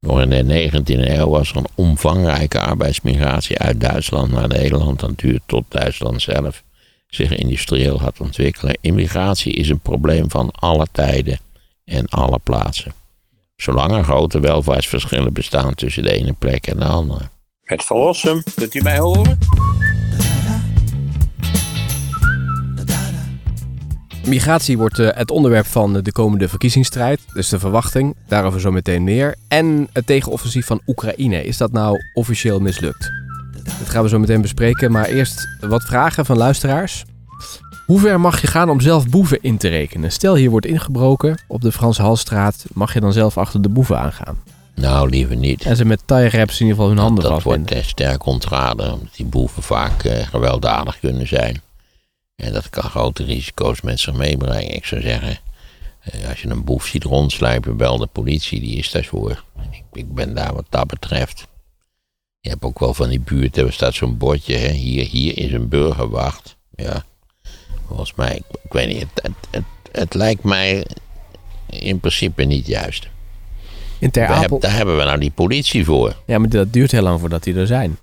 Nog in de 19e eeuw was er een omvangrijke arbeidsmigratie uit Duitsland naar Nederland. Dat duurt tot Duitsland zelf zich industrieel gaat ontwikkelen. Immigratie is een probleem van alle tijden en alle plaatsen. Zolang er grote welvaartsverschillen bestaan tussen de ene plek en de andere. Het verlossen, kunt u mij horen? Migratie wordt eh, het onderwerp van de komende verkiezingsstrijd. Dus de verwachting, daarover zo meteen meer. En het tegenoffensief van Oekraïne. Is dat nou officieel mislukt? Dat gaan we zo meteen bespreken. Maar eerst wat vragen van luisteraars. Hoe ver mag je gaan om zelf boeven in te rekenen? Stel hier wordt ingebroken op de Frans Halstraat. Mag je dan zelf achter de boeven aangaan? Nou, liever niet. En ze met tie wraps in ieder geval hun handen dat vastbinden. wordt eh, sterk ontraden, omdat die boeven vaak eh, gewelddadig kunnen zijn. En dat kan grote risico's met zich meebrengen. Ik zou zeggen, eh, als je een boef ziet rondslijpen, bel de politie, die is daarvoor. Ik, ik ben daar wat dat betreft. Je hebt ook wel van die buurten, er staat zo'n bordje, hè, hier, hier is een burgerwacht. Ja, volgens mij, ik, ik weet niet, het, het, het, het lijkt mij in principe niet juist. In Ter Apel. daar hebben we nou die politie voor. Ja, maar dat duurt heel lang voordat die er zijn.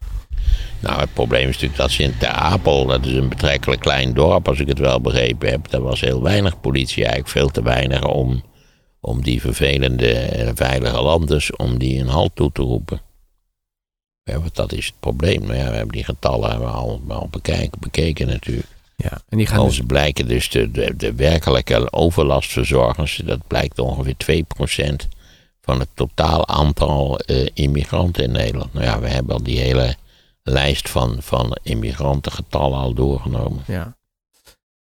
Nou, het probleem is natuurlijk dat ze in Ter Apel, dat is een betrekkelijk klein dorp, als ik het wel begrepen heb, daar was heel weinig politie, eigenlijk veel te weinig om, om die vervelende en veilige landers, om die een halt toe te roepen. Ja, want dat is het probleem. Nou ja, we hebben die getallen hebben we al, al bekijken, bekeken natuurlijk. Ja, en die gaan Als dus... ze blijken dus de, de, de werkelijke overlastverzorgers, dat blijkt ongeveer 2% van het totaal aantal eh, immigranten in Nederland. Nou ja, we hebben al die hele lijst van, van immigrantengetallen al doorgenomen. Ja.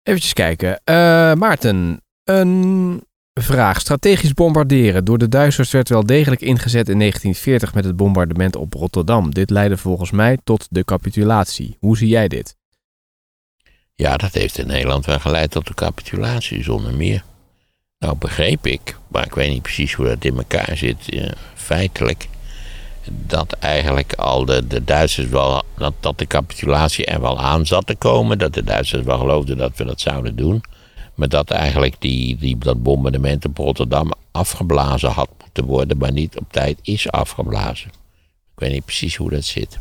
Even kijken. Eh, Maarten, een vraag. Strategisch bombarderen door de Duitsers werd wel degelijk ingezet in 1940 met het bombardement op Rotterdam. Dit leidde volgens mij tot de capitulatie. Hoe zie jij dit? Ja, dat heeft in Nederland wel geleid tot de capitulatie, zonder meer. Nou, begreep ik, maar ik weet niet precies hoe dat in elkaar zit, eh, feitelijk. Dat eigenlijk al de, de Duitsers wel, dat, dat de capitulatie er wel aan zat te komen. Dat de Duitsers wel geloofden dat we dat zouden doen. Maar dat eigenlijk die, die, dat bombardement op Rotterdam afgeblazen had moeten worden, maar niet op tijd is afgeblazen. Ik weet niet precies hoe dat zit.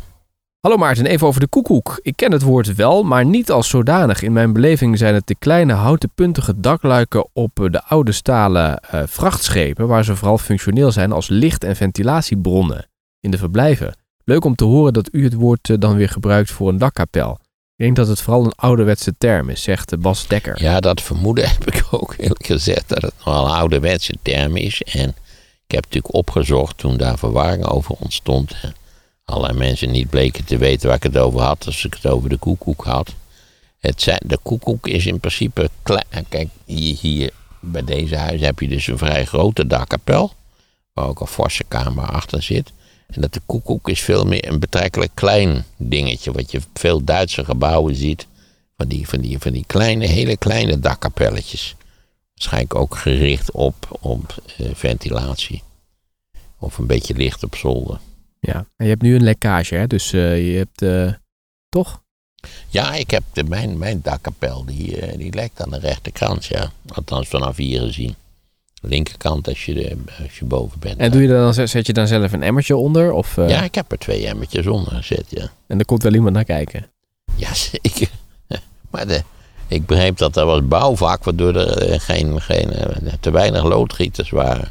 Hallo Maarten, even over de koekoek. Ik ken het woord wel, maar niet als zodanig. In mijn beleving zijn het de kleine houten puntige dakluiken op de oude stalen eh, vrachtschepen, waar ze vooral functioneel zijn als licht- en ventilatiebronnen in de verblijven. Leuk om te horen dat u het woord eh, dan weer gebruikt voor een dakkapel. Ik denk dat het vooral een ouderwetse term is, zegt eh, Bas Dekker. Ja, dat vermoeden heb ik ook eerlijk gezegd, dat het nog een ouderwetse term is. En ik heb natuurlijk opgezocht toen daar verwarring over ontstond. En allerlei mensen niet bleken te weten waar ik het over had, als ik het over de koekoek had. Het zijn, de koekoek is in principe klein. Kijk, hier, hier bij deze huis heb je dus een vrij grote dakkapel, waar ook een forse kamer achter zit. En dat de koekoek is veel meer een betrekkelijk klein dingetje, wat je veel Duitse gebouwen ziet. Van die, van die, van die kleine, hele kleine dakkapelletjes. Waarschijnlijk ook gericht op, op eh, ventilatie. Of een beetje licht op zolder. Ja, en je hebt nu een lekkage, hè? dus eh, je hebt eh, toch? Ja, ik heb de, mijn, mijn dakkapel, die, die lekt aan de rechterkant, ja. Althans vanaf hier gezien. Linkerkant als je, de, als je boven bent. En doe je dan, zet je dan zelf een emmertje onder? Of, eh, Ja, ik heb er twee emmertjes onder gezet, ja. En er komt wel iemand naar kijken. Jazeker. Maar de, ik begreep dat er was bouwvak, waardoor er eh, geen, geen, eh, te weinig loodgieters waren.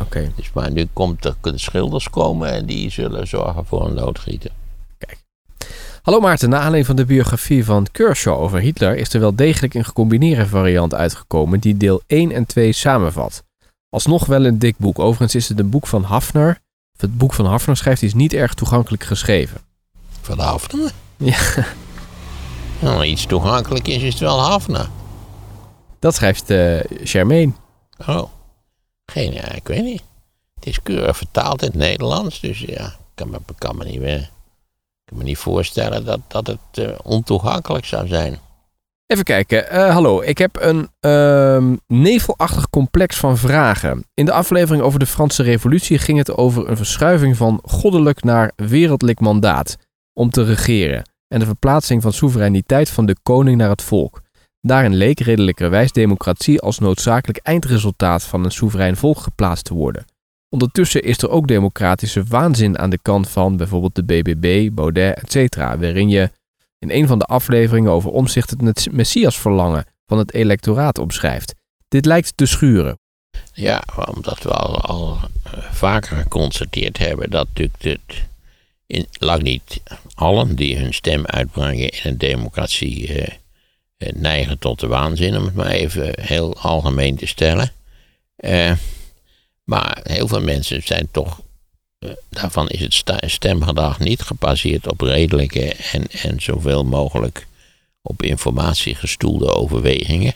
Oké. Dus maar nu komt er de schilders komen en die zullen zorgen voor een loodgieter. Hallo Maarten, na aanleiding van de biografie van Kershaw over Hitler is er wel degelijk een gecombineerde variant uitgekomen die deel 1 en 2 samenvat. Alsnog wel een dik boek. Overigens is het een boek van Hafner. Of het boek van Hafner schrijft is niet erg toegankelijk geschreven. Van Hafner? Ja, Nou, iets toegankelijk is, is het wel Hafner. dat schrijft eh Charmaine. Oh, geen, ja, ik weet niet. Het is keurig vertaald in het Nederlands, dus ja, ik kan me, kan me, niet, meer, kan me niet voorstellen dat, dat het eh, ontoegankelijk zou zijn. Even kijken. Eh, hallo, ik heb een ehm, nevelachtig complex van vragen. In de aflevering over de Franse Revolutie ging het over een verschuiving van goddelijk naar wereldlijk mandaat om te regeren en de verplaatsing van soevereiniteit van de koning naar het volk. Daarin leek redelijkerwijs democratie als noodzakelijk eindresultaat van een soeverein volk geplaatst te worden. Ondertussen is er ook democratische waanzin aan de kant van bijvoorbeeld de BBB, Baudet, etc. Waarin je in een van de afleveringen over omzicht het messiasverlangen van het electoraat omschrijft. Dit lijkt te schuren. Ja, omdat we al, eh, vaker geconstateerd hebben dat natuurlijk in, lang niet allen die hun stem uitbrengen in een democratie eh, eh, neigen tot de waanzin, om het maar even heel algemeen te stellen. Eh, maar heel veel mensen zijn toch, eh, daarvan is het stemgedrag niet gebaseerd op redelijke en, en zoveel mogelijk op informatie gestoelde overwegingen.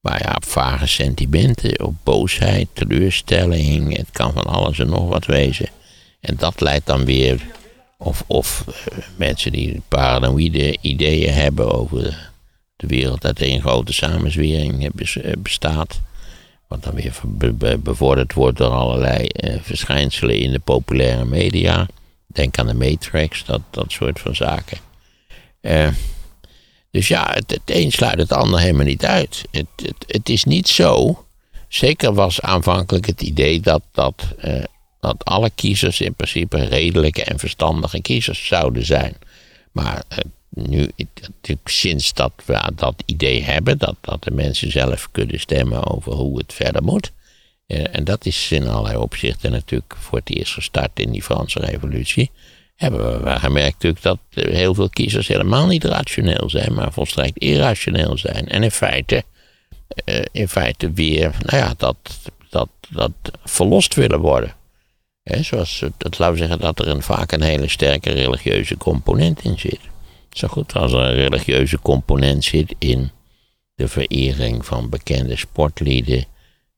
Maar ja, op vage sentimenten, op boosheid, teleurstelling, het kan van alles en nog wat wezen. En dat leidt dan weer, of, of uh, mensen die paranoïde ideeën hebben over de wereld dat een grote samenzwering bestaat. Wat dan weer bevorderd wordt door allerlei uh, verschijnselen in de populaire media. Denk aan de Matrix, dat, dat soort van zaken. Uh, dus ja, het, het een sluit het ander helemaal niet uit. Het, het, het is niet zo. Zeker was aanvankelijk het idee dat, dat, uh, dat alle kiezers in principe redelijke en verstandige kiezers zouden zijn. Maar nu, sinds dat we dat idee hebben, dat, dat de mensen zelf kunnen stemmen over hoe het verder moet. Uh, en dat is in allerlei opzichten natuurlijk voor het eerst gestart in die Franse revolutie hebben we gemerkt natuurlijk dat heel veel kiezers helemaal niet rationeel zijn, maar volstrekt irrationeel zijn. En in feite, uh, in feite weer, nou ja, dat, dat, dat verlost willen worden. He, zoals, dat we zeggen dat er een, vaak een hele sterke religieuze component in zit. Zo goed als er een religieuze component zit in de verering van bekende sportlieden,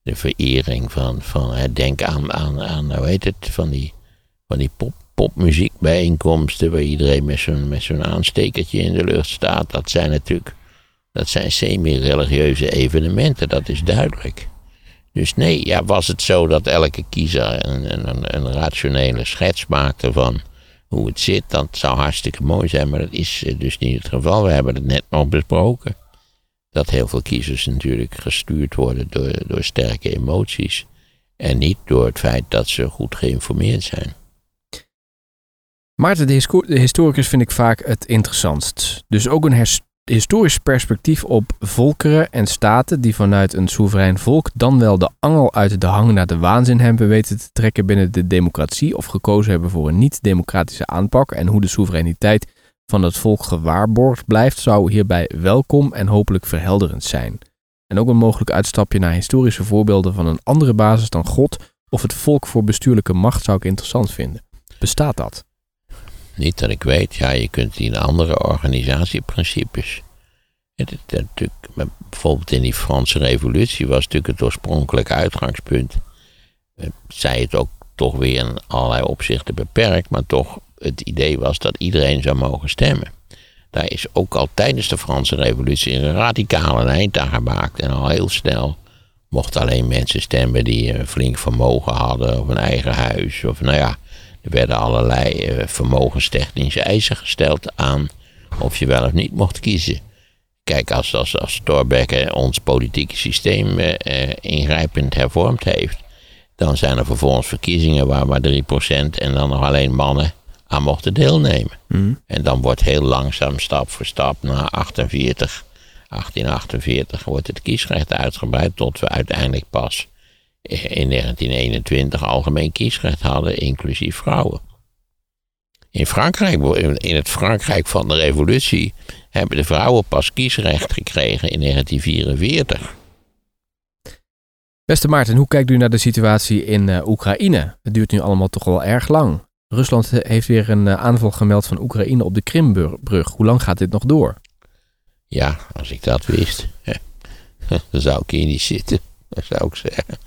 de verering van, van denk aan, aan, aan, hoe heet het, van die, van die pop, popmuziekbijeenkomsten waar iedereen met zo'n, met zo'n aanstekertje in de lucht staat. Dat zijn natuurlijk, dat zijn semi-religieuze evenementen, dat is duidelijk. Dus nee, ja, was het zo dat elke kiezer een, een, een rationele schets maakte van hoe het zit, dat zou hartstikke mooi zijn, maar dat is eh, dus niet het geval. We hebben het net nog besproken. Dat heel veel kiezers natuurlijk gestuurd worden door, door sterke emoties. En niet door het feit dat ze goed geïnformeerd zijn. Maarten, de, historicus vind ik vaak het interessantst. Dus ook een historisch perspectief op volkeren en staten die vanuit een soeverein volk dan wel de angel uit de hang naar de waanzin hebben weten te trekken binnen de democratie of gekozen hebben voor een niet-democratische aanpak en hoe de soevereiniteit van het volk gewaarborgd blijft, zou hierbij welkom en hopelijk verhelderend zijn. En ook een mogelijk uitstapje naar historische voorbeelden van een andere basis dan God of het volk voor bestuurlijke macht zou ik interessant vinden. Bestaat dat? Niet dat ik weet, ja, je kunt die in andere organisatieprincipes. Het, het, het, bijvoorbeeld in die Franse Revolutie was natuurlijk het oorspronkelijke uitgangspunt. Eh, zij het ook toch weer in allerlei opzichten beperkt, maar toch het idee was dat iedereen zou mogen stemmen. Daar is ook al tijdens de Franse Revolutie een radicale eind aan gemaakt. En al heel snel mochten alleen mensen stemmen die een flink vermogen hadden, of een eigen huis, of nou ja, er werden allerlei uh, vermogenstechnische eisen gesteld aan of je wel of niet mocht kiezen. Kijk, als, als, als Thorbecke ons politieke systeem uh, ingrijpend hervormd heeft, dan zijn er vervolgens verkiezingen waar maar 3% en dan nog alleen mannen aan mochten deelnemen. Mm. En dan wordt heel langzaam, stap voor stap, na 48, 1848, wordt het kiesrecht uitgebreid tot we uiteindelijk pas in 1921 algemeen kiesrecht hadden, inclusief vrouwen. In Frankrijk, in het Frankrijk van de revolutie, hebben de vrouwen pas kiesrecht gekregen in 1944. Beste Maarten, hoe kijkt u naar de situatie in uh, Oekraïne? Het duurt nu allemaal toch wel erg lang. Rusland heeft weer een uh, aanval gemeld van Oekraïne op de Krimbrug. Hoe lang gaat dit nog door? Ja, als ik dat wist, dan zou ik hier niet zitten. Dat zou ik zeggen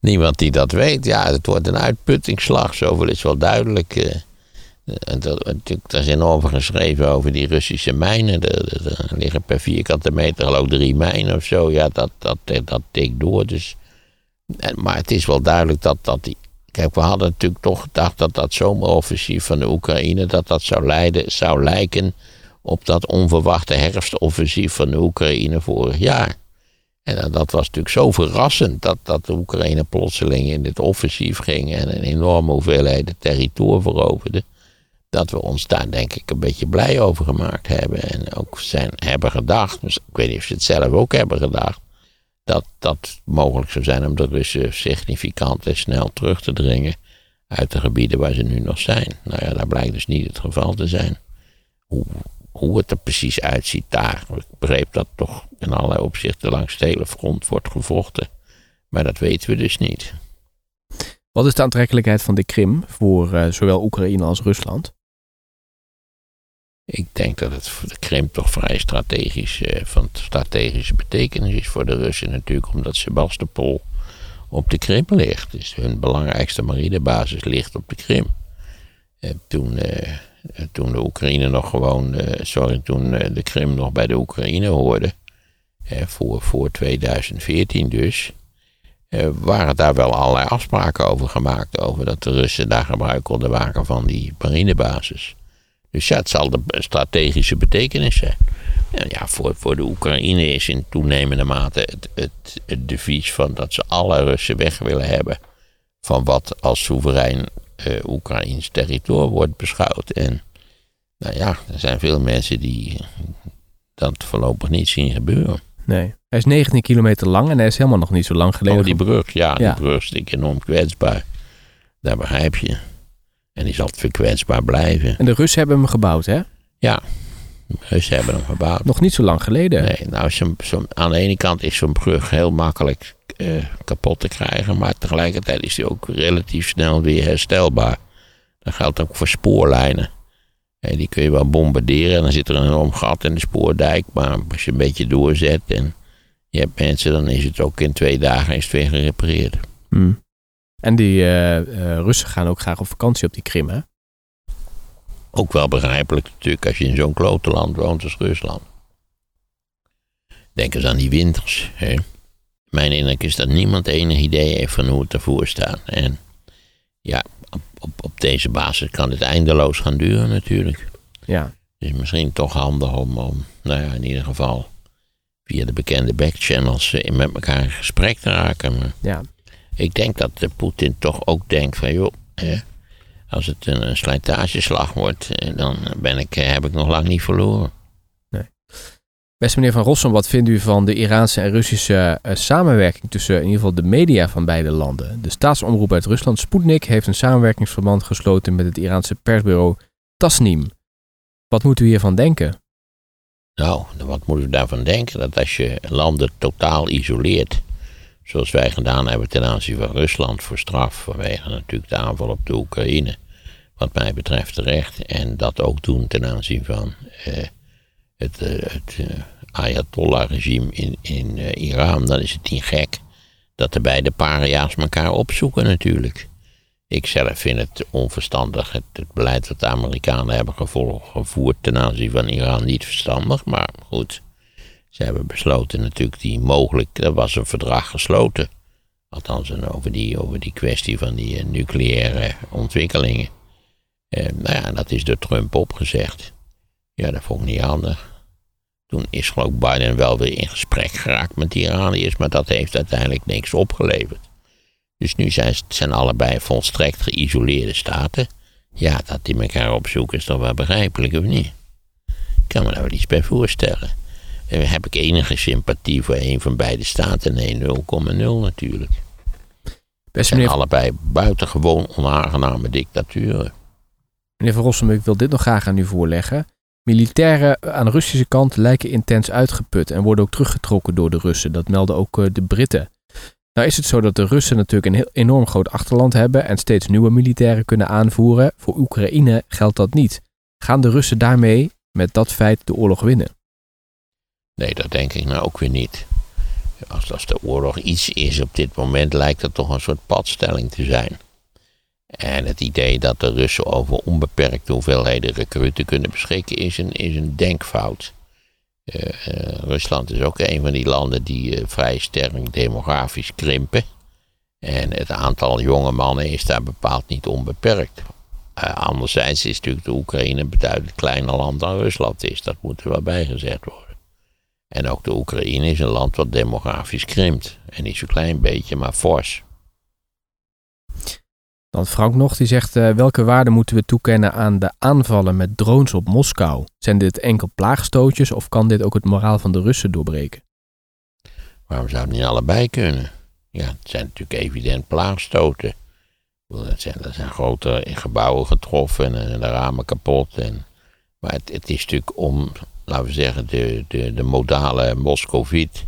niemand die dat weet. Ja, het wordt een uitputtingsslag, zoveel is wel duidelijk. Uh, er is enorm geschreven over die Russische mijnen. Er, liggen per vierkante meter geloof ik drie mijnen of zo. Ja, dat, dat, dat tikt door. Dus. Maar het is wel duidelijk dat, dat die... Kijk, we hadden natuurlijk toch gedacht dat dat zomeroffensief van de Oekraïne... dat dat zou, leiden, zou lijken op dat onverwachte herfstoffensief van de Oekraïne vorig jaar. En dat was natuurlijk zo verrassend dat, dat de Oekraïne plotseling in dit offensief ging en een enorme hoeveelheid territorium veroverde. Dat we ons daar denk ik een beetje blij over gemaakt hebben. En ook zijn, hebben gedacht, dus ik weet niet of ze het zelf ook hebben gedacht, dat dat mogelijk zou zijn om de Russen significant en snel terug te dringen uit de gebieden waar ze nu nog zijn. Nou ja, dat blijkt dus niet het geval te zijn. Hoe, hoe het er precies uitziet daar. Ik begreep dat toch in allerlei opzichten langs het hele front wordt gevochten. Maar dat weten we dus niet. Wat is de aantrekkelijkheid van de Krim voor uh, zowel Oekraïne als Rusland? Ik denk dat het voor de Krim toch vrij strategisch, uh, van strategische betekenis is voor de Russen natuurlijk, omdat Sebastopol op de Krim ligt. Dus hun belangrijkste marinebasis ligt op de Krim. En toen, uh, toen de Oekraïne nog gewoon, uh, sorry, toen de Krim nog bij de Oekraïne hoorde, voor, voor 2014 dus, waren daar wel allerlei afspraken over gemaakt, over dat de Russen daar gebruik konden maken van die marinebasis. Dus ja, het zal de strategische betekenis zijn. Ja, voor, voor de Oekraïne is in toenemende mate het, het, het devies van dat ze alle Russen weg willen hebben. Van wat als soeverein Oekraïns territorium wordt beschouwd. En nou ja, er zijn veel mensen die dat voorlopig niet zien gebeuren. Nee, hij is 19 kilometer lang en hij is helemaal nog niet zo lang geleden. Oh, die brug, ja, die brug is enorm kwetsbaar. Daar begrijp je. En die zal verkwetsbaar blijven. En de Russen hebben hem gebouwd, hè? Ja, de Russen hebben hem gebouwd. Nog niet zo lang geleden. Nee, nou, zo, zo, aan de ene kant is zo'n brug heel makkelijk uh, kapot te krijgen, maar tegelijkertijd is die ook relatief snel weer herstelbaar. Dat geldt ook voor spoorlijnen. En die kun je wel bombarderen en dan zit er een enorm gat in de spoordijk, maar als je een beetje doorzet en je hebt mensen, dan is het ook in twee dagen is het weer gerepareerd. Hmm. En die uh, Russen gaan ook graag op vakantie op die Krim, hè? Ook wel begrijpelijk natuurlijk als je in zo'n klote land woont als Rusland. Denk eens aan die winters. Hè? Mijn indruk is dat niemand enig idee heeft van hoe het ervoor staat. En ja, op, op, op deze basis kan het eindeloos gaan duren natuurlijk. Ja. Dus misschien toch handig om, om nou ja, in ieder geval via de bekende backchannels met elkaar in gesprek te raken. Maar ja. Ik denk dat de Poetin toch ook denkt van joh, als het een, een slijtageslag wordt, eh, dan ben ik, eh, heb ik nog lang niet verloren. Beste meneer Van Rossum, wat vindt u van de Iraanse en Russische uh, samenwerking tussen in ieder geval de media van beide landen? De staatsomroep uit Rusland, Sputnik, heeft een samenwerkingsverband gesloten met het Iraanse persbureau Tasnim. Wat moeten we hiervan denken? Nou, wat moeten we daarvan denken? Dat als je landen totaal isoleert, zoals wij gedaan hebben ten aanzien van Rusland voor straf, vanwege natuurlijk de aanval op de Oekraïne, wat mij betreft terecht, en dat ook doen ten aanzien van eh, het, uh, het uh, Ayatollah-regime in, in Iran, dan is het niet gek dat de beide paria's elkaar opzoeken natuurlijk. Ik zelf vind het onverstandig, het, beleid dat de Amerikanen hebben gevoerd ten aanzien van Iran niet verstandig, maar goed. Ze hebben besloten natuurlijk die mogelijk, er was een verdrag gesloten. Althans over die, over die kwestie van die nucleaire ontwikkelingen. Uh, nou ja, dat is door Trump opgezegd. Ja, dat vond ik niet handig. Toen is geloof Biden wel weer in gesprek geraakt met de Iraniërs, maar dat heeft uiteindelijk niks opgeleverd. Dus nu zijn, zijn allebei volstrekt geïsoleerde staten. Ja, dat die elkaar opzoeken is toch wel begrijpelijk of niet? Ik kan me daar wel iets bij voorstellen heb ik enige sympathie voor een van beide staten. Nee, 0,0 natuurlijk. Best meneer... allebei buitengewoon onaangename dictaturen. Meneer Van Rossum, ik wil dit nog graag aan u voorleggen. Militairen aan de Russische kant lijken intens uitgeput en worden ook teruggetrokken door de Russen. Dat melden ook eh, de Britten. Nou is het zo dat de Russen natuurlijk een heel enorm groot achterland hebben en steeds nieuwe militairen kunnen aanvoeren. Voor Oekraïne geldt dat niet. Gaan de Russen daarmee met dat feit de oorlog winnen? Nee, dat denk ik nou ook weer niet. Als, als de oorlog iets is op dit moment, lijkt het toch een soort padstelling te zijn. En het idee dat de Russen over onbeperkte hoeveelheden recruten kunnen beschikken, is een, denkfout. Uh, uh, Rusland is ook een van die landen die uh, vrij sterk demografisch krimpen. En het aantal jonge mannen is daar bepaald niet onbeperkt. anderzijds is natuurlijk de Oekraïne een beduidend kleiner land dan Rusland is. Dat moet er wel bijgezegd worden. En ook de Oekraïne is een land wat demografisch krimpt. En niet zo'n klein beetje, maar fors. Dan Frank nog, die zegt: eh, welke waarde moeten we toekennen aan de aanvallen met drones op Moskou? Zijn dit enkel plaagstootjes of kan dit ook het moraal van de Russen doorbreken? Waarom zou het niet allebei kunnen? Ja, het zijn natuurlijk evident plaagstoten. Er zijn, er zijn grote gebouwen getroffen en de ramen kapot. En, maar het, het, is natuurlijk om, laten we zeggen, de, de, de modale Moscoviet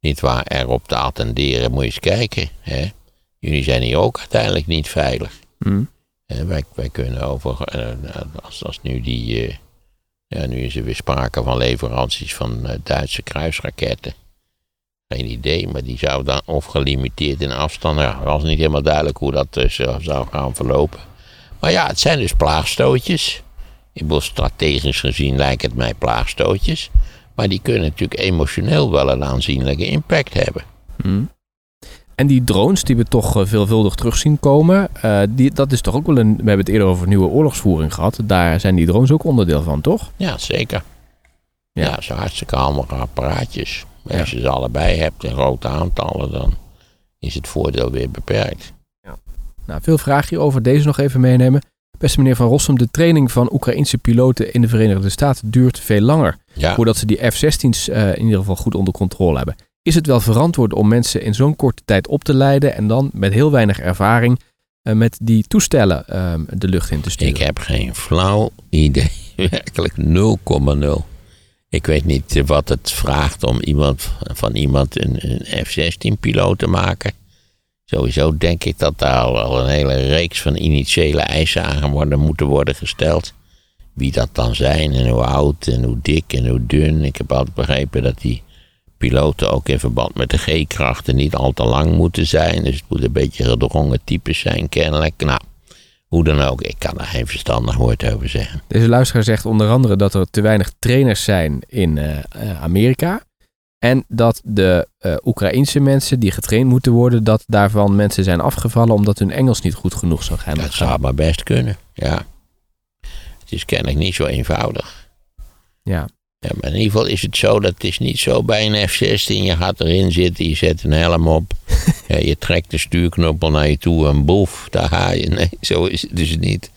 niet waar erop te attenderen. Moet je eens kijken. Hè? Jullie zijn hier ook uiteindelijk niet veilig. Hmm. En wij, wij kunnen over, eh, als, als nu die, eh, ja, nu is er weer sprake van leveranties van eh, Duitse kruisraketten. Geen idee, maar die zou dan of gelimiteerd in afstand. Ja, was niet helemaal duidelijk hoe dat dus zou gaan verlopen. Maar ja, het zijn dus plaagstootjes. Ik bedoel, strategisch gezien lijkt het mij plaagstootjes. Maar die kunnen natuurlijk emotioneel wel een aanzienlijke impact hebben. Hmm. En die drones die we toch eh, veelvuldig terug zien komen, uh, die, dat is toch ook wel een. We hebben het eerder over nieuwe oorlogsvoering gehad. Daar zijn die drones ook onderdeel van, toch? Ja, zeker. Ja, ja zo hartstikke handige apparaatjes. Als je ze allebei hebt in grote aantallen, dan is het voordeel weer beperkt. Ja. Nou, veel vragen hierover. Deze nog even meenemen. Beste meneer Van Rossum, de training van Oekraïnse piloten in de Verenigde Staten duurt veel langer. Ja. Voordat ze die F-16's uh, in ieder geval goed onder controle hebben. Is het wel verantwoord om mensen in zo'n korte tijd op te leiden en dan met heel weinig ervaring uh, met die toestellen uh, de lucht in te sturen? Ik heb geen flauw idee. Werkelijk 0,0. Ik weet niet wat het vraagt om iemand, van iemand een, een F-16-piloot te maken. Sowieso denk ik dat daar al, al, een hele reeks van initiële eisen aan worden, moeten worden gesteld. Wie dat dan zijn en hoe oud en hoe dik en hoe dun. Ik heb altijd begrepen dat die piloten ook in verband met de G-krachten niet al te lang moeten zijn. Dus het moet een beetje gedrongen types zijn, kennelijk. Nou, hoe dan ook, ik kan er geen verstandig woord over zeggen. Deze luisteraar zegt onder andere dat er te weinig trainers zijn in uh, Amerika. En dat de uh, Oekraïnse mensen die getraind moeten worden, dat daarvan mensen zijn afgevallen omdat hun Engels niet goed genoeg zou gaan. Dat zou maar best kunnen, ja. Het is kennelijk niet zo eenvoudig. Ja. Ja, maar in ieder geval is het zo, dat het is niet zo bij een F-16. Je gaat erin zitten, je zet een helm op. ja, je trekt de stuurknoppel naar je toe en boef, daar ga je. Nee, zo is het dus niet.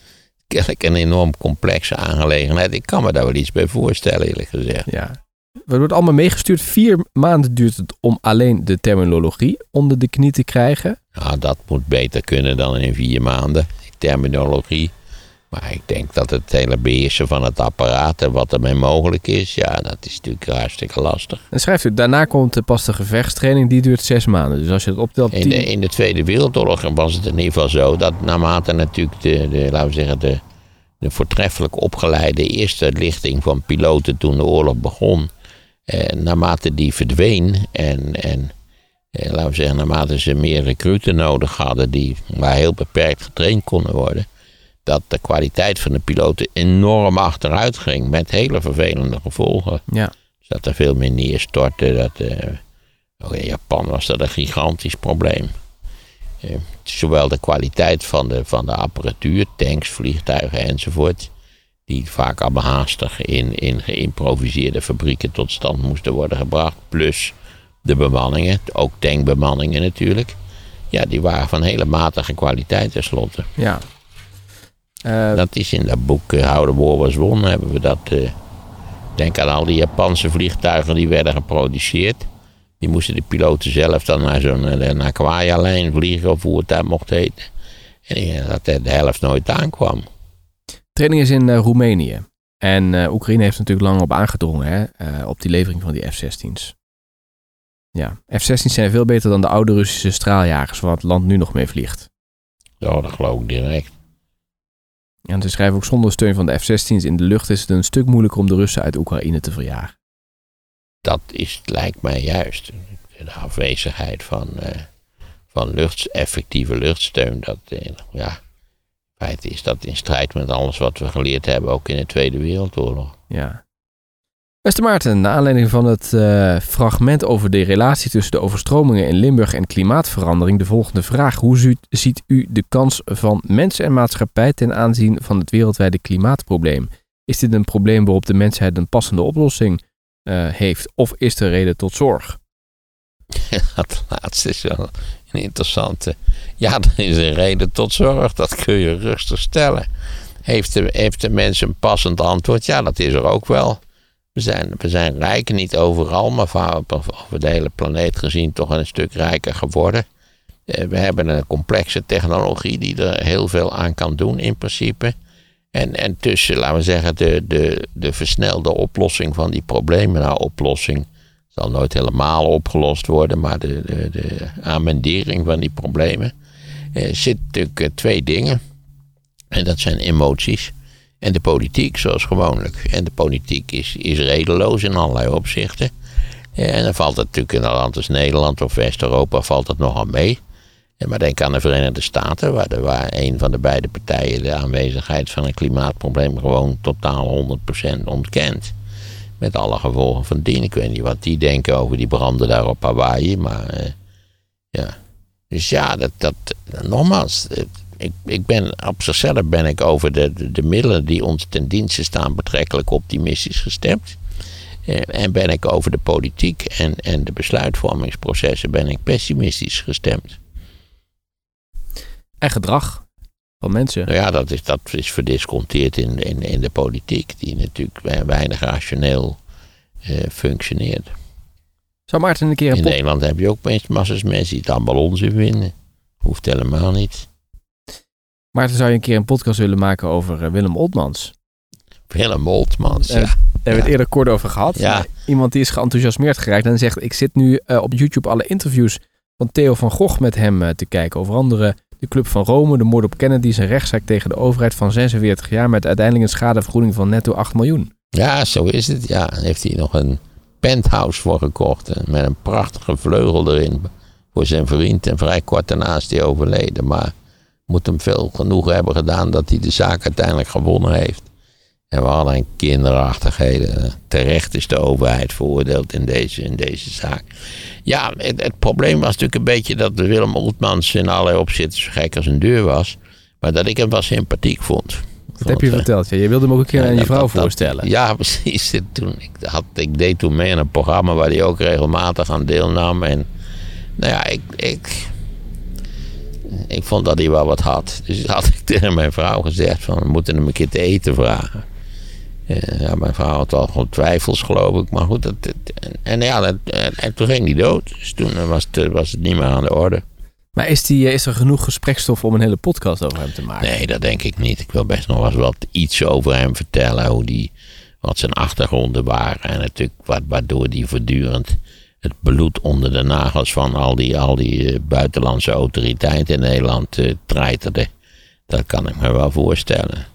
Kennelijk een enorm complexe aangelegenheid. Ik kan me daar wel iets bij voorstellen, eerlijk gezegd. Ja. Het wordt allemaal meegestuurd. Vier maanden duurt het om alleen de terminologie onder de knie te krijgen. Ja, dat moet beter kunnen dan in vier maanden. Terminologie. Maar ik denk dat het hele beheersen van het apparaat en wat ermee mogelijk is, ja, dat is natuurlijk hartstikke lastig. En schrijft u, daarna komt pas de gevechtstraining, die duurt zes maanden. Dus als je het optelt... In de, in de Tweede Wereldoorlog was het in ieder geval zo dat naarmate natuurlijk de, de laten we zeggen, de, de voortreffelijk opgeleide eerste lichting van piloten toen de oorlog begon, eh, naarmate die verdween en, en eh, laten we zeggen, naarmate ze meer recruten nodig hadden die maar heel beperkt getraind konden worden, dat de kwaliteit van de piloten enorm achteruit ging. Met hele vervelende gevolgen. Ja. Dus dat er veel meer neerstortte. Dat, uh, ook in Japan was dat een gigantisch probleem. Uh, zowel de kwaliteit van de, van de apparatuur, tanks, vliegtuigen enzovoort. Die vaak allemaal haastig in, in geïmproviseerde fabrieken tot stand moesten worden gebracht. Plus de bemanningen, ook tankbemanningen natuurlijk. Ja, die waren van hele matige kwaliteit tenslotte. Ja, uh, dat is in dat boek uh, the War Was Won hebben we dat. Uh, denk aan al die Japanse vliegtuigen die werden geproduceerd. Die moesten de piloten zelf dan naar zo'n Aquaja-lijn vliegen of hoe het daar mocht heten. En dat de helft nooit aankwam. Training is in Roemenië. En Oekraïne heeft natuurlijk lang op aangedrongen hè, op die levering van die F-16's. Ja, F-16's zijn veel beter dan de oude Russische straaljagers waar het land nu nog mee vliegt. Ja, dat geloof ik direct. En ze schrijven ook zonder steun van de F-16's in de lucht is het een stuk moeilijker om de Russen uit Oekraïne te verjagen. Dat is, lijkt mij juist. De afwezigheid van, uh, van lucht, effectieve luchtsteun. Dat, uh, ja, in feite is dat in strijd met alles wat we geleerd hebben, ook in de Tweede Wereldoorlog. Ja. Beste Maarten, naar aanleiding van het uh, fragment over de relatie tussen de overstromingen in Limburg en klimaatverandering, de volgende vraag. Hoe ziet u de kans van mens en maatschappij ten aanzien van het wereldwijde klimaatprobleem? Is dit een probleem waarop de mensheid een passende oplossing eh, heeft? Of is er reden tot zorg? Dat laatste is wel een interessante. Ja, er is een reden tot zorg. Dat kun je rustig stellen. Heeft de, heeft de mens een passend antwoord? Ja, dat is er ook wel. We zijn, we zijn rijk, niet overal, maar over de hele planeet gezien toch een stuk rijker geworden. Eh, we hebben een complexe technologie die er heel veel aan kan doen in principe. En, en tussen, laten we zeggen, de, de, de versnelde oplossing van die problemen, nou oplossing zal nooit helemaal opgelost worden, maar de, de, de amendering van die problemen, eh, zit natuurlijk eh, twee dingen. En dat zijn emoties en de politiek, zoals gewoonlijk. En de politiek is, is redeloos in allerlei opzichten. En dan valt het natuurlijk in een land als Nederland of West-Europa valt het nogal mee. Maar denk aan de Verenigde Staten, waar, de, waar een van de beide partijen de aanwezigheid van een klimaatprobleem gewoon totaal 100% ontkent. Met alle gevolgen van dien. Ik weet niet wat die denken over die branden daar op Hawaii, maar eh, ja. Dus ja, dat, dat nogmaals, ik, ik ben, op zichzelf ben ik over de, de, de middelen die ons ten dienste staan betrekkelijk optimistisch gestemd. Eh, en ben ik over de politiek en, en de besluitvormingsprocessen ben ik pessimistisch gestemd. En gedrag van mensen. Nou ja, dat is, dat is verdisconteerd in, in, in de politiek, die natuurlijk weinig rationeel eh, functioneert. Zou Maarten een keer een In Nederland heb je ook massas mensen die het allemaal onzin vinden. Hoeft helemaal niet. Maarten, zou je een keer een podcast willen maken over uh, Willem Oltmans? Willem Oltmans, ja. Daar hebben we het eerder kort over gehad. Ja. Iemand die is geenthousiasmeerd geraakt en zegt... ik zit nu uh, op YouTube alle interviews van Theo van Gogh met hem uh, te kijken. Over andere de Club van Rome, de moord op Kennedy... een rechtszaak tegen de overheid van 46 jaar... met uiteindelijk een schadevergoeding van netto 8 miljoen. Ja, zo is het. Ja, heeft hij nog een penthouse voor gekocht. Met een prachtige vleugel erin. Voor zijn vriend. En vrij kort daarna is hij overleden. Maar moet hem veel genoeg hebben gedaan dat hij de zaak uiteindelijk gewonnen heeft. En we hadden een kinderachtigheden. Terecht is de overheid veroordeeld in deze, in deze zaak. Ja, het, het probleem was natuurlijk een beetje dat Willem Oltmans in allerlei opzichten zo gek als een deur was. Maar dat ik hem wel sympathiek vond. Dat heb je verteld. Ja. Je wilde hem ook een keer aan je vrouw voorstellen. ja, precies. Toen, ik, had, ik deed toen mee in een programma waar hij ook regelmatig aan deelnam. En nou ja, ik, ik, ik vond dat hij wel wat had. Dus had ik tegen mijn vrouw gezegd van we moeten hem een keer te eten vragen. Eh, ja, mijn vrouw had al gewoon twijfels geloof ik. Maar goed, dat, en, en, ja, en, toen ging hij dood. Dus toen was het, was het niet meer aan de orde. Maar is, die, is er genoeg gesprekstof om een hele podcast over hem te maken? Nee, dat denk ik niet. Ik wil best nog wel eens wat iets over hem vertellen. Hoe die, wat zijn achtergronden waren. En natuurlijk wat, waardoor die voortdurend het bloed onder de nagels van al die, al die eh, buitenlandse autoriteiten in Nederland uh, treiterde. Dat kan ik me wel voorstellen.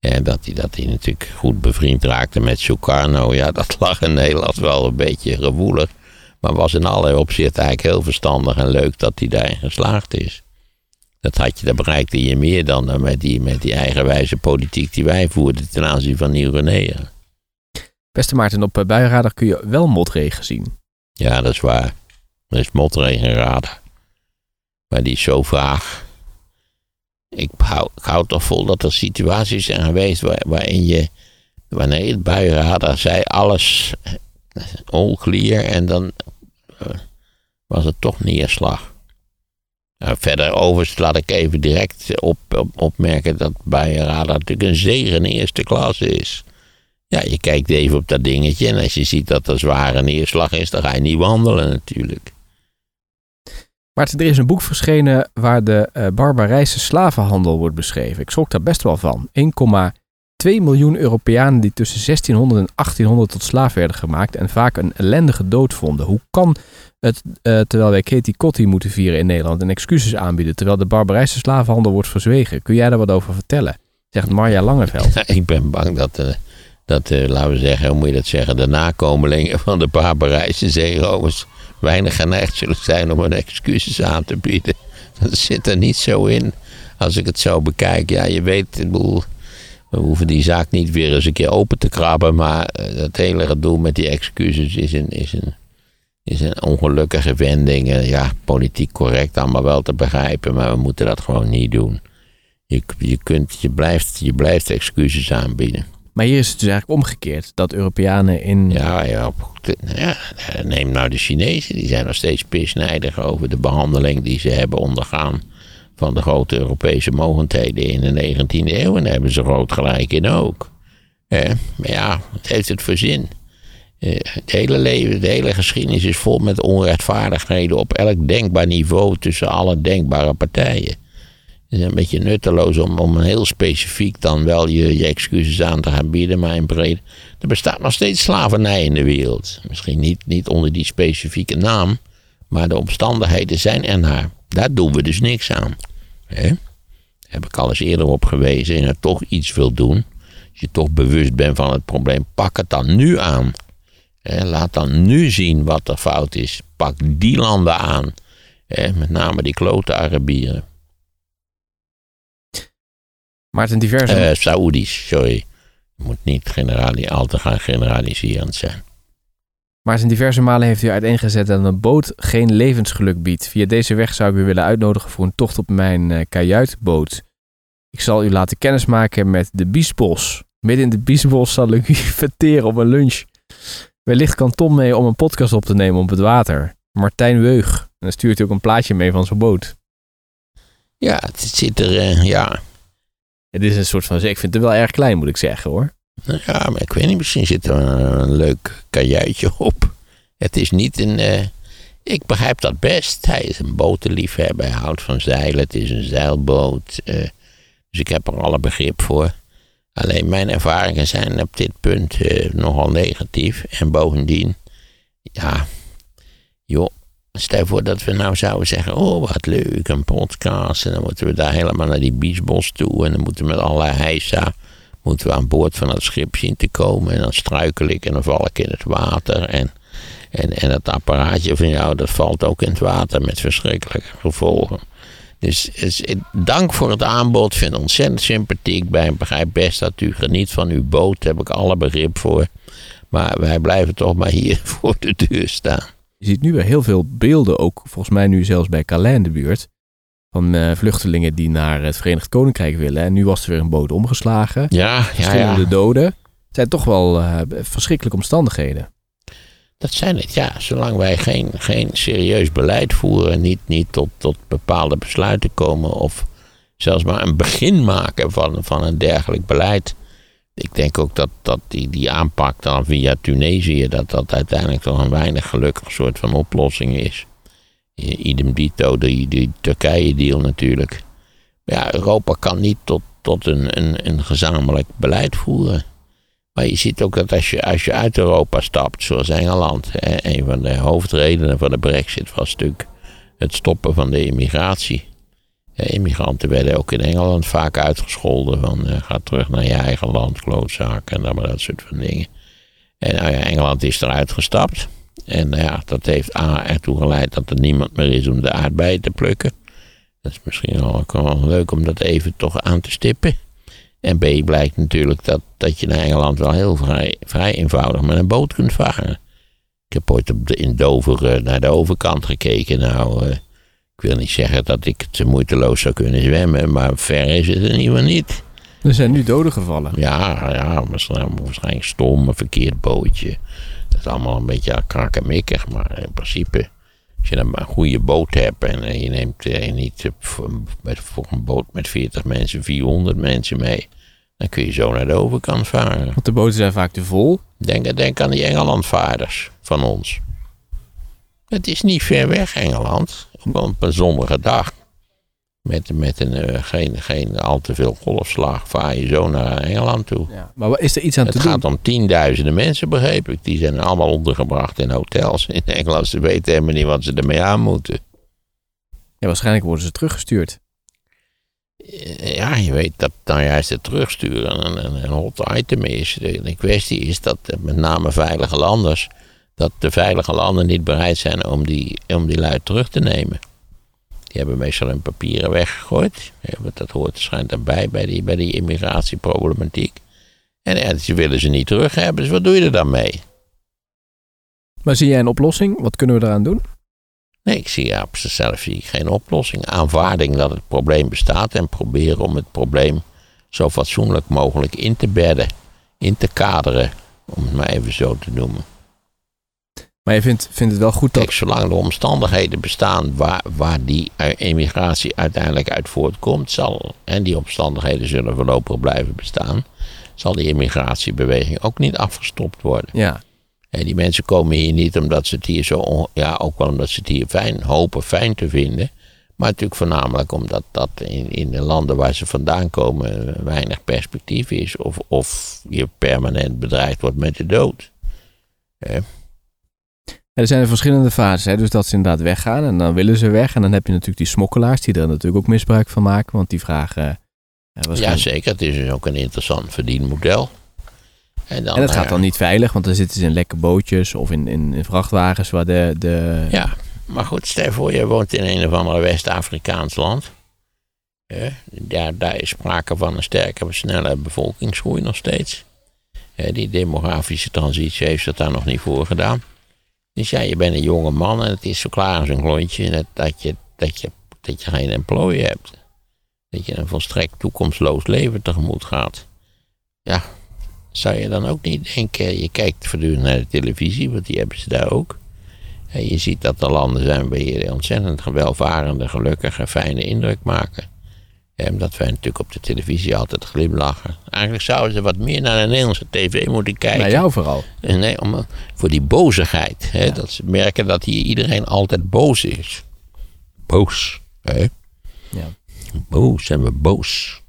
En dat hij, dat hij natuurlijk goed bevriend raakte met Sukarno. Ja, dat lag in Nederland wel een beetje gevoelig. Maar was in allerlei opzichten eigenlijk heel verstandig en leuk dat hij daarin geslaagd is. Dat had je, dat bereikte je meer dan met die, met die eigenwijze politiek die wij voerden ten aanzien van Nieuw-Guinea. Beste Maarten, op eh, buienradar kun je wel motregen zien. Ja, dat is waar. Er is motregen Maar die is zo vaag. Ik hou, toch vol dat er situaties zijn geweest waarin je, wanneer het buienradar zei, alles ongelier en dan uh, was het toch neerslag. Nou, verder overigens laat ik even direct op, op, opmerken dat buienradar natuurlijk een zegen eerste klas is. Ja, je kijkt even op dat dingetje en als je ziet dat er zware neerslag is, dan ga je niet wandelen natuurlijk. Maar er is een boek verschenen waar de uh, barbarijse slavenhandel wordt beschreven. Ik schrok daar best wel van. 1,2 miljoen Europeanen die tussen 1600 en 1800 tot slaaf werden gemaakt en vaak een ellendige dood vonden. Hoe kan het, uh, terwijl wij Katie Kotti moeten vieren in Nederland en excuses aanbieden, terwijl de barbarijse slavenhandel wordt verzwegen? Kun jij daar wat over vertellen? Zegt Marja Langeveld. Ik ben bang dat... Uh dat, uh, laten we zeggen, hoe moet je dat zeggen, de nakomelingen van de barbarijse zeerovers weinig geneigd zullen zijn om hun excuses aan te bieden. Dat zit er niet zo in, als ik het zo bekijk. Ja, je weet, we hoeven die zaak niet weer eens een keer open te krabben, maar uh, het hele gedoe met die excuses is een, is een, is een ongelukkige wending. Ja, politiek correct allemaal wel te begrijpen, maar we moeten dat gewoon niet doen. Je, je, kunt, je, blijft, je blijft excuses aanbieden. Maar hier is het dus eigenlijk omgekeerd. Dat Europeanen in... Ja, ja, ja, neem nou de Chinezen. Die zijn nog steeds pisnijdig over de behandeling die ze hebben ondergaan van de grote Europese mogendheden in de 19e eeuw. En daar hebben ze groot gelijk in ook. Eh, maar ja, wat heeft het voor zin? Eh, het hele leven, de hele geschiedenis is vol met onrechtvaardigheden op elk denkbaar niveau tussen alle denkbare partijen. Het is een beetje nutteloos om, om heel specifiek dan wel je, je excuses aan te gaan bieden, maar in brede. Er bestaat nog steeds slavernij in de wereld. Misschien niet, niet onder die specifieke naam, maar de omstandigheden zijn ernaar. Daar doen we dus niks aan. Heb ik al eens eerder op gewezen en er toch iets wil doen. Als je toch bewust bent van het probleem, pak het dan nu aan. Laat dan nu zien wat er fout is. Pak die landen aan. Met name die klote Arabieren. Maarten, diverse... Uh, Saoedi's, sorry. Je moet niet generali al te gaan generaliserend zijn. Maar in diverse malen heeft u uiteengezet dat een boot geen levensgeluk biedt. Via deze weg zou ik u willen uitnodigen voor een tocht op mijn uh, kajuitboot. Ik zal u laten kennismaken met de Biesbos. Midden in de Biesbos zal ik u verteren op een lunch. Wellicht kan Tom mee om een podcast op te nemen op het water. Martijn Weug. En dan stuurt u ook een plaatje mee van zijn boot. Ja, het zit er, uh, ja. Het is een soort van, ik vind het wel erg klein moet ik zeggen hoor. Ja, maar ik weet niet, misschien zit er een, leuk kajuitje op. Het is niet een. Uh, ik begrijp dat best. Hij is een botenliefhebber, hij houdt van zeilen. Het is een zeilboot. Uh, dus ik heb er alle begrip voor. Alleen mijn ervaringen zijn op dit punt uh, nogal negatief. En bovendien, ja, joh, stel voor dat we nou zouden zeggen: Oh, wat leuk, een podcast. En dan moeten we daar helemaal naar die biesbos toe. En dan moeten we met allerlei heisa moeten we aan boord van het schip zien te komen. En dan struikel ik en dan val ik in het water. En, en, en dat apparaatje van jou, dat valt ook in het water met verschrikkelijke gevolgen. Dus, dus dank voor het aanbod. Vind het ontzettend sympathiek. Ik begrijp best dat u geniet van uw boot. Daar heb ik alle begrip voor. Maar wij blijven toch maar hier voor de deur staan. Je ziet nu weer heel veel beelden, ook volgens mij nu zelfs bij Calais in de buurt van uh, vluchtelingen die naar het Verenigd Koninkrijk willen. En nu was er weer een boot omgeslagen. Ja, ja, ja. de doden. Het zijn toch wel uh, verschrikkelijke omstandigheden. Dat zijn het, ja. Zolang wij geen, geen serieus beleid voeren, niet, niet tot, tot bepaalde besluiten komen of zelfs maar een begin maken van, van een dergelijk beleid. Ik denk ook dat, dat die, die aanpak dan via Tunesië, dat dat uiteindelijk toch een weinig gelukkig soort van oplossing is idem dito, die, Turkije-deal natuurlijk. Ja, Europa kan niet tot, tot een, een, een gezamenlijk beleid voeren. Maar je ziet ook dat als je, als uit Europa stapt, zoals Engeland, hè, een van de hoofdredenen van de brexit was natuurlijk het stoppen van de immigratie. Immigranten werden ook in Engeland vaak uitgescholden van uh, ga terug naar je eigen land, klootzaken en dan dat soort van dingen. En nou Engeland is eruit gestapt. En nou ja, dat heeft A ertoe geleid dat er niemand meer is om de aardbeien te plukken. Dat is misschien ook wel leuk om dat even toch aan te stippen. En B blijkt natuurlijk dat, dat je naar Engeland wel heel vrij, vrij eenvoudig met een boot kunt varen. Ik heb ooit op de, in Dover uh, naar de overkant gekeken. Nou, ik wil niet zeggen dat ik het moeiteloos zou kunnen zwemmen, maar ver is het in ieder geval niet. Er zijn nu doden gevallen. Ja, ja waarschijnlijk stom, een verkeerd bootje. Dat is allemaal een beetje krakkemikkig, maar in principe, als je dan een goede boot hebt en eh, je neemt eh, niet met, voor een boot met 40 mensen 400 mensen mee, dan kun je zo naar de overkant varen. Want de boten zijn vaak te vol. Denk, denk aan die Engelandvaarders van ons. Het is niet ver weg, Engeland. Op een zonnige dag met, met een, uh, geen, geen al te veel golfslag vaar je zo naar Engeland toe. Ja, maar is er iets aan het te doen? Het gaat om tienduizenden mensen, begreep ik. Die zijn allemaal ondergebracht in hotels in Engeland. Ze weten helemaal niet wat ze ermee aan moeten. Ja, waarschijnlijk worden ze teruggestuurd. Eh, ja, je weet dat dan juist het terugsturen een, een, een hot item is. De, de kwestie is dat met name veilige landers... dat de veilige landen niet bereid zijn om die, om die lui terug te nemen. Die hebben meestal hun papieren weggegooid. Dat hoort schijnt erbij bij die, bij die immigratieproblematiek. En, ze willen ze niet terug hebben, dus wat doe je er dan mee? Maar zie jij een oplossing? Wat kunnen we eraan doen? Nee, ik zie ja, op zichzelf zie ik geen oplossing. Aanvaarding dat het probleem bestaat en proberen om het probleem zo fatsoenlijk mogelijk in te bedden in te kaderen, om het maar even zo te noemen. Maar je vindt, vindt het wel goed dat... Kijk, zolang de omstandigheden bestaan waar, waar die emigratie uiteindelijk uit voortkomt, zal, en die omstandigheden zullen voorlopig blijven bestaan, zal die immigratiebeweging ook niet afgestopt worden. Ja, En die mensen komen hier niet omdat ze het hier zo, ja, ook wel omdat ze het hier fijn, hopen fijn te vinden. Maar natuurlijk voornamelijk omdat dat in, in de landen waar ze vandaan komen weinig perspectief is. Of, of je permanent bedreigd wordt met de dood. Hè? Er zijn verschillende fases. Hè? Dus dat ze inderdaad weggaan en dan willen ze weg. En dan heb je natuurlijk die smokkelaars die er natuurlijk ook misbruik van maken. Want die vragen... eh, Ja, zeker. Het is dus ook een interessant verdienmodel. En, dan, En dat gaat eh, dan niet veilig, want dan zitten ze in lekke bootjes of in, in, in vrachtwagens waar de... de Ja, maar goed, stel je voor, je woont in een of ander West-Afrikaans land. Hè, daar, daar is sprake van een sterke, snelle bevolkingsgroei nog steeds. Die demografische transitie heeft dat daar nog niet voor gedaan. Dus ja, je bent een jonge man en het is zo klaar als een klontje dat, dat, je, dat, je, dat je geen employ hebt. Dat je een volstrekt toekomstloos leven tegemoet gaat. Ja, zou je dan ook niet denken, je kijkt voortdurend naar de televisie, want die hebben ze daar ook. En je ziet dat er landen zijn waar je ontzettend welvarende, gelukkige, fijne indruk maken. Omdat wij natuurlijk op de televisie altijd glimlachen. Eigenlijk zouden ze wat meer naar de Nederlandse tv moeten kijken. naar jou vooral. En Nee, om, voor die bozigheid. Hè, Dat ze merken dat hier iedereen altijd boos is. Boos. Hè? Ja. Boos, zijn we boos.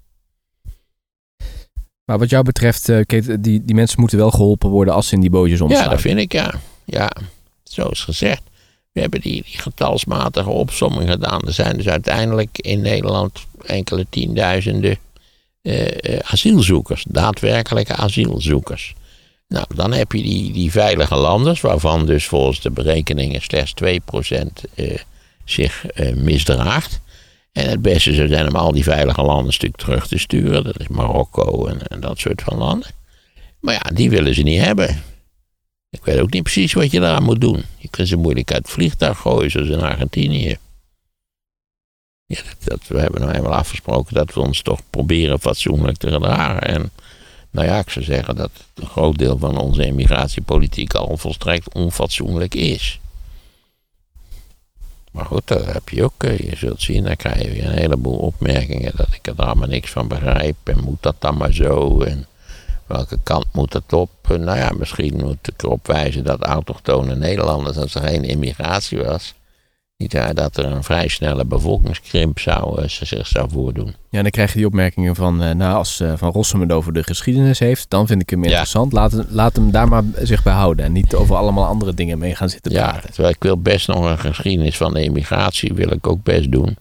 Maar wat jou betreft, eh, Kate, die, die mensen moeten wel geholpen worden als ze in die bootjes Ja, omslaan. dat vind ik ja. Ja, zo is gezegd. We hebben die, getalsmatige opsomming gedaan. Er zijn dus uiteindelijk in Nederland enkele tienduizenden eh, eh, asielzoekers. Daadwerkelijke asielzoekers. Nou, dan heb je die, die veilige landers, waarvan dus volgens de berekeningen slechts 2% eh, zich misdraagt. En het beste zou zijn om al die veilige landen een stuk terug te sturen. Dat is Marokko en, en dat soort van landen. Maar ja, die willen ze niet hebben. Ik weet ook niet precies wat je daaraan moet doen. Je kunt ze moeilijk uit het vliegtuig gooien, zoals in Argentinië. Ja, dat, dat- we hebben nou eenmaal afgesproken dat we ons toch proberen fatsoenlijk te gedragen. En nou ja, ik zou zeggen dat een groot deel van onze immigratiepolitiek al volstrekt onfatsoenlijk is. Maar goed, daar heb je ook, eh, je zult zien, dan krijg je weer een heleboel opmerkingen dat ik er allemaal niks van begrijp. En moet dat dan maar zo? En welke kant moet het op? Nou ja, misschien moet ik erop wijzen dat autochtone Nederlanders, als er geen immigratie was, niet waar, dat er een vrij snelle bevolkingskrimp zou, eh, zich zou voordoen. Ja, en dan krijg je die opmerkingen van, eh, nou, als eh, Van Rossum het over de geschiedenis heeft, dan vind ik hem Ja. interessant. Laat, hem- laat hem daar maar zich bij houden en niet over allemaal andere dingen mee gaan zitten Ja, praten. terwijl ik wil best nog een geschiedenis van de immigratie, wil ik ook best doen.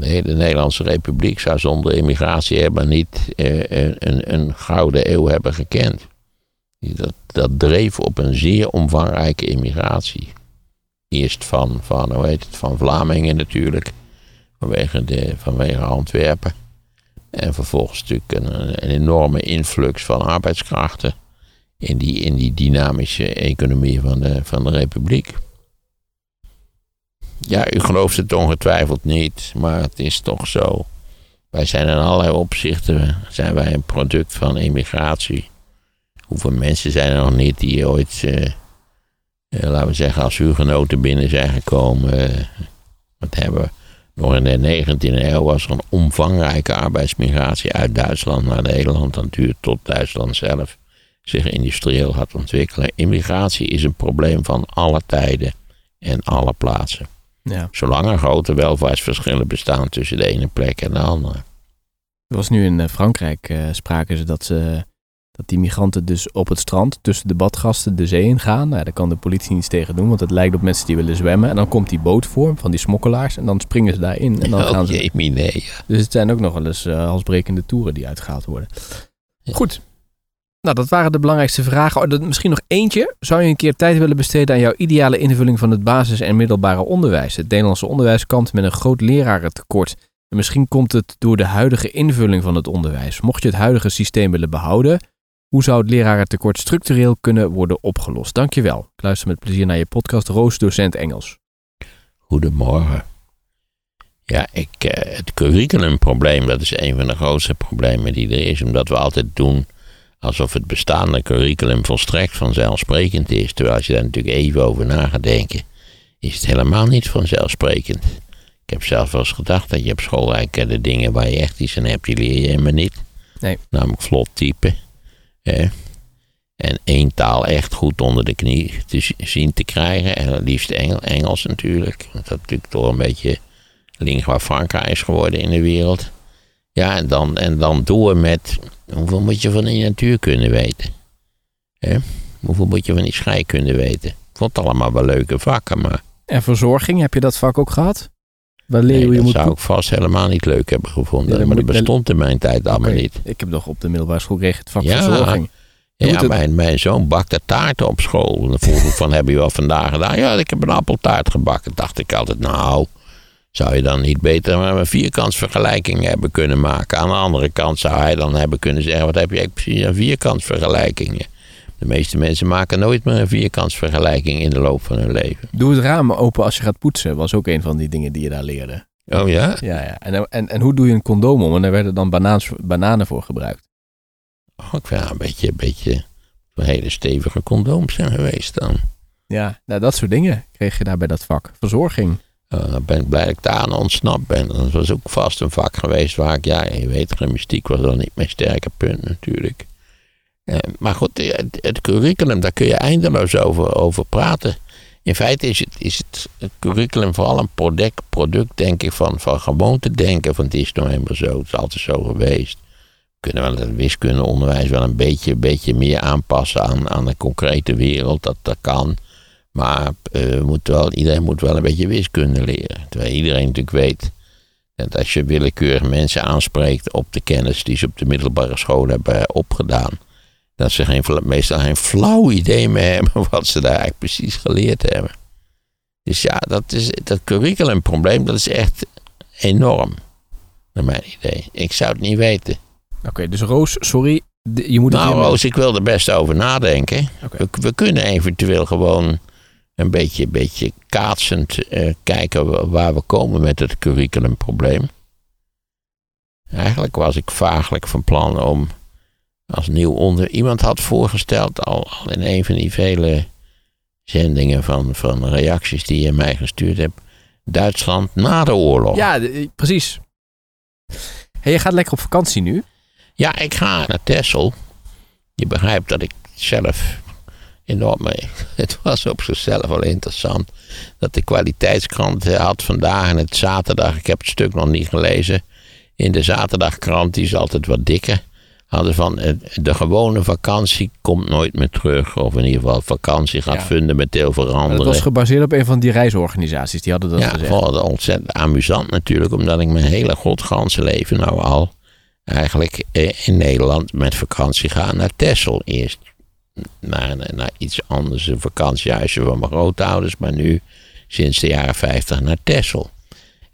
De hele Nederlandse Republiek zou zonder immigratie helemaal niet eh, een, een, een gouden eeuw hebben gekend. Dat, dat dreef op een zeer omvangrijke immigratie. Eerst van, van, hoe heet het, van Vlamingen natuurlijk, vanwege, de, vanwege Antwerpen. En vervolgens natuurlijk een, een enorme influx van arbeidskrachten in die, in die dynamische economie van de, van de Republiek. Ja, u gelooft het ongetwijfeld niet, maar het is toch zo. Wij zijn in allerlei opzichten zijn wij een product van immigratie. Hoeveel mensen zijn er nog niet die ooit, eh, eh, laten we zeggen, als huurgenoten binnen zijn gekomen? eh, wat hebben we? Nog in de 19e eeuw was er een omvangrijke arbeidsmigratie uit Duitsland naar Nederland. Dat duurt tot Duitsland zelf zich industrieel gaat ontwikkelen. Immigratie is een probleem van alle tijden en alle plaatsen. Ja. Zolang er grote welvaartsverschillen bestaan tussen de ene plek en de andere. Er was nu in eh, Frankrijk, eh, spraken ze dat, ze dat die migranten dus op het strand tussen de badgasten de zee in gaan. Nou, daar kan de politie niets tegen doen, want het lijkt op mensen die willen zwemmen. En dan komt die boot voor van die smokkelaars en dan springen ze daarin. En dan gaan oh ze... nee. ja. Dus het zijn ook nog wel eens eh, halsbrekende toeren die uitgehaald worden. Ja. Goed. Nou, dat waren de belangrijkste vragen. Oh, misschien nog eentje. Zou je een keer tijd willen besteden aan jouw ideale invulling van het basis- en middelbare onderwijs? Het Nederlandse onderwijs kampt met een groot lerarentekort. En misschien komt het door de huidige invulling van het onderwijs. Mocht je het huidige systeem willen behouden, hoe zou het lerarentekort structureel kunnen worden opgelost? Dankjewel. Ik luister met plezier naar je podcast Roos Docent Engels. Goedemorgen. Ja, ik, eh, het curriculumprobleem, dat is een van de grootste problemen die er is. Omdat we altijd doen alsof het bestaande curriculum volstrekt vanzelfsprekend is. Terwijl als je daar natuurlijk even over na gaat denken, is het helemaal niet vanzelfsprekend. Ik heb zelf wel eens gedacht dat je op school eigenlijk de dingen waar je echt iets aan hebt, die leer je helemaal niet. Nee. Namelijk vlot typen. Hè? En één taal echt goed onder de knie te zien te krijgen. En het liefst Engel, Engels natuurlijk. Want dat natuurlijk toch een beetje lingua franca is geworden in de wereld. Ja, en dan, en dan door met hoeveel moet je van die natuurkunde weten? Hè? Hoeveel moet je van die scheikunde weten? Ik vond het allemaal wel leuke vakken, maar En verzorging, heb je dat vak ook gehad? Waar leer je nee, hoe je dat moet zou ik vast helemaal niet leuk hebben gevonden. Ja, maar dat bestond in mijn tijd allemaal niet. Ik heb nog op de middelbare school kreeg het vak Ja. verzorging. Je Ja, het- mijn, mijn zoon bakte taarten op school. En dan vroeg ik van, heb je wat vandaag gedaan? Ja, ik heb een appeltaart gebakken. Dacht ik altijd, nou, zou je dan niet beter maar een vierkantsvergelijking hebben kunnen maken? Aan de andere kant zou hij dan hebben kunnen zeggen, wat heb jij precies aan vierkantsvergelijkingen? De meeste mensen maken nooit meer een vierkantsvergelijking in de loop van hun leven. Doe het raam open als je gaat poetsen, was ook een van die dingen die je daar leerde. Oh ja? Ja, ja. En, en, en hoe doe je een condoom om? En daar werden dan banaans, bananen voor gebruikt. Oh, ik vind een beetje, een beetje een hele stevige condooms zijn geweest dan. Ja, nou, dat soort dingen kreeg je daar bij dat vak. Verzorging. Uh, dan ben ik blij dat ik daar aan ontsnapt ben. Dat was ook vast een vak geweest waar ik, ja, je weet, gymnastiek was dan niet mijn sterke punt natuurlijk. Uh, maar goed, het, het, curriculum, daar kun je eindeloos over, over praten. In feite is het, is het, het curriculum vooral een product, product, denk ik, van, van gewoonte denken. Van het is nou helemaal zo, het is altijd zo geweest. We kunnen wel het wiskundeonderwijs wel een beetje, beetje meer aanpassen aan, aan de concrete wereld. Dat, dat kan. Maar uh, moet wel, iedereen moet wel een beetje wiskunde leren. Terwijl iedereen natuurlijk weet dat als je willekeurig mensen aanspreekt op de kennis die ze op de middelbare school hebben opgedaan, dat ze geen, meestal geen flauw idee meer hebben wat ze daar eigenlijk precies geleerd hebben. Dus ja, dat, is, dat curriculumprobleem, dat is echt enorm, naar mijn idee. Ik zou het niet weten. Oké, okay, dus Roos, sorry, je moet nou, Roos, ik wil er best over nadenken. Okay. We, we, kunnen eventueel gewoon een beetje, beetje kaatsend uh, kijken waar we komen met het curriculumprobleem. Eigenlijk was ik vaaglijk van plan om als nieuw onder. Iemand had voorgesteld, al, al in een van die vele zendingen van, van reacties die je mij gestuurd hebt. Duitsland na de oorlog. Ja, de, precies. Hey, je gaat lekker op vakantie nu? Ja, ik ga naar Texel. Je begrijpt dat ik zelf enorm mee. Het was op zichzelf wel interessant dat de kwaliteitskrant had vandaag en het zaterdag. Ik heb het stuk nog niet gelezen. In de zaterdagkrant, die is altijd wat dikker. Hadden van de gewone vakantie komt nooit meer terug. Of in ieder geval, vakantie gaat ja. fundamenteel veranderen. Dat was gebaseerd op een van die reisorganisaties. Die hadden dat ja, gezegd. Ja, ontzettend amusant natuurlijk. Omdat ik mijn hele godganse leven nou al eigenlijk in Nederland met vakantie ga naar Texel. Eerst naar, naar iets anders, een vakantiehuisje van mijn grootouders. Maar nu sinds de jaren 50 naar Texel.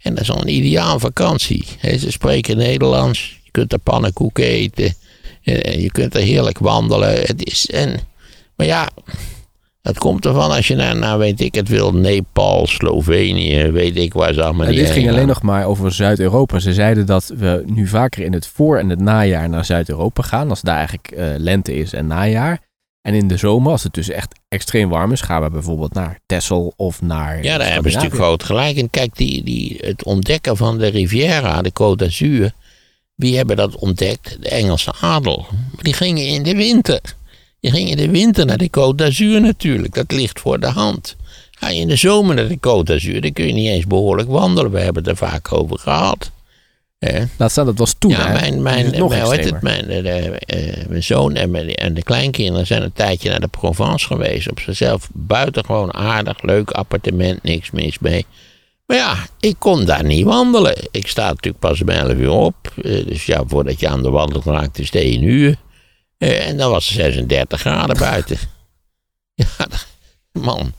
En dat is al een ideaal vakantie. Ze spreken Nederlands. Je kunt er pannenkoeken eten. Je kunt er heerlijk wandelen. Het is, en, maar ja, dat komt ervan als je naar, nou weet ik het wil, Nepal, Slovenië, weet ik waar ze allemaal en niet Dit ging gaan. alleen nog maar over Zuid-Europa. Ze zeiden dat we nu vaker in het voor- en het najaar naar Zuid-Europa gaan. Als daar eigenlijk uh, lente is en najaar. En in de zomer, als het dus echt extreem warm is, gaan we bijvoorbeeld naar Texel of naar. Ja, daar hebben ze natuurlijk groot gelijk. En kijk, die, die, het ontdekken van de Riviera, de Côte d'Azur. Wie hebben dat ontdekt? De Engelse adel. Maar die gingen in de winter. Die gingen in de winter naar de Côte d'Azur natuurlijk. Dat ligt voor de hand. Ga je in de zomer naar de Côte d'Azur, dan kun je niet eens behoorlijk wandelen. We hebben het er vaak over gehad. Eh? Laat staan, dat was toen. Ja, hè? mijn, mijn, nog mijn, het, mijn, de, de, uh, mijn zoon en, mijn, en de kleinkinderen zijn een tijdje naar de Provence geweest. Op zichzelf buitengewoon aardig, leuk appartement, niks mis mee. Maar ja, ik kon daar niet wandelen. Ik sta natuurlijk pas om 11 uur op. Dus ja, voordat je aan de wandel raakt is het 1 uur. En dan was het 36 graden buiten. ja, man.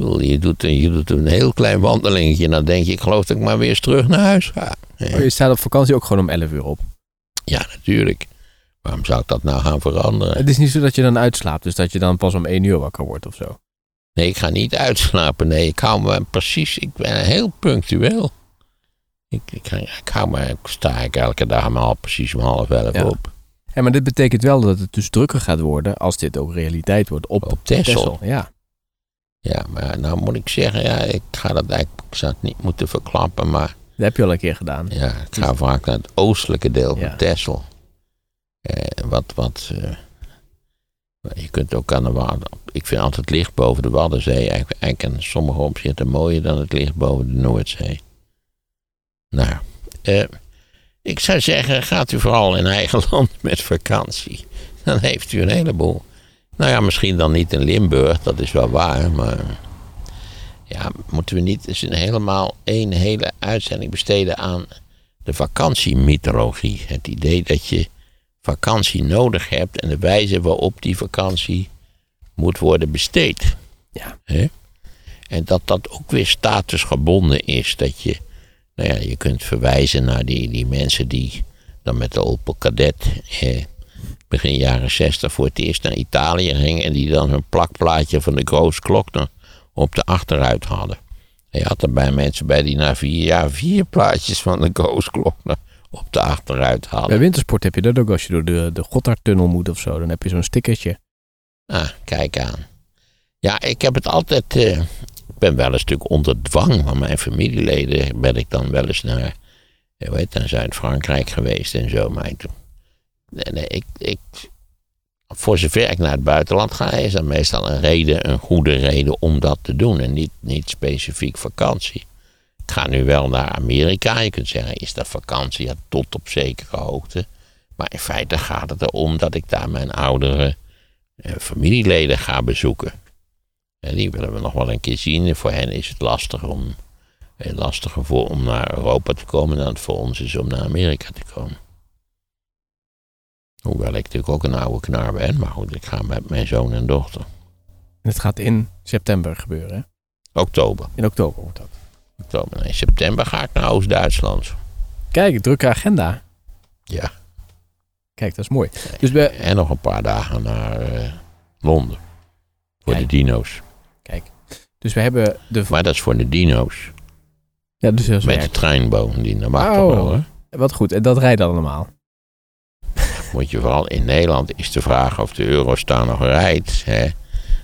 Je doet, je doet een heel klein wandelingetje. Dan denk je, ik geloof dat ik maar weer eens terug naar huis ga. Ja. Je staat op vakantie ook gewoon om 11 uur op. Ja, natuurlijk. Waarom zou ik dat nou gaan veranderen? Het is niet zo dat je dan uitslaapt, dus dat je dan pas om 1 uur wakker wordt of zo. Nee, ik ga niet uitslapen. Nee, ik hou me precies, ik ben heel punctueel. Ik, ik, ik hou me, ik sta ik elke dag maar al precies om half elf Ja. op. Ja, maar dit betekent wel dat het dus drukker gaat worden als dit ook realiteit wordt op, Op Texel. Texel. Ja. Ja, maar nou moet ik zeggen, ja, ik ga dat eigenlijk, ik zou het niet moeten verklappen, maar Dat heb je al een keer gedaan. ja, ik ga vaak naar het oostelijke deel Ja. van Texel. Eh, wat, wat, eh, je kunt ook aan de Wadden, ik vind altijd het licht boven de Waddenzee eigenlijk, eigenlijk in sommige opzichten mooier dan het licht boven de Noordzee. Nou, eh, ik zou zeggen, gaat u vooral in eigen land met vakantie. Dan heeft u een heleboel. Nou ja, misschien dan niet in Limburg, dat is wel waar, maar ja, moeten we niet eens een helemaal één hele uitzending besteden aan de vakantiemythologie. Het idee dat je vakantie nodig hebt en de wijze waarop die vakantie moet worden besteed. Ja. Hè? En dat dat ook weer statusgebonden is. Dat je, nou ja, je kunt verwijzen naar die, die mensen die dan met de Opel Kadett eh, begin jaren 60 voor het eerst naar Italië gingen. En die dan een plakplaatje van de Groos Klokner op de achteruit hadden. En je had er bij mensen bij die na vier jaar vier plaatjes van de Groos Klokner op de achteruit hadden. Bij wintersport heb je dat ook als je door de, de Gotthardtunnel moet of zo. Dan heb je zo'n stickertje. Ah, kijk aan. Ja, ik heb het altijd. eh, ik ben wel een stuk onder dwang van mijn familieleden. Ben ik dan wel eens naar, eh, heet het, naar Zuid-Frankrijk geweest en zo. Maar ik, nee, nee, ik, ik, voor zover ik naar het buitenland ga, is dat meestal een reden, een goede reden om dat te doen. En niet, niet specifiek vakantie. Ik ga nu wel naar Amerika. Je kunt zeggen, is dat vakantie? Ja, tot op zekere hoogte. Maar in feite gaat het erom dat ik daar mijn oudere eh, familieleden ga bezoeken. En die willen we nog wel een keer zien. Voor hen is het lastig om, eh, lastiger voor, om naar Europa te komen dan het voor ons is om naar Amerika te komen. Hoewel ik natuurlijk ook een oude knar ben, maar goed, ik ga met mijn zoon en dochter. En het gaat in september gebeuren. Hè? Oktober. In oktober wordt dat. Oktober. Nee, september ga ik naar Oost-Duitsland. Kijk, drukke agenda. Ja. Kijk, dat is mooi. Dus we, En nog een paar dagen naar eh, Londen. Voor Kijk. de dino's. kijk. Dus we hebben de... Maar dat is voor de dino's. Ja, dus dat is Met de. Die, dat mag Oh. toch wel, hè? Wat goed. En dat rijdt dan allemaal. Moet je vooral in Nederland is de vraag of de Eurostar nog rijdt. Hè?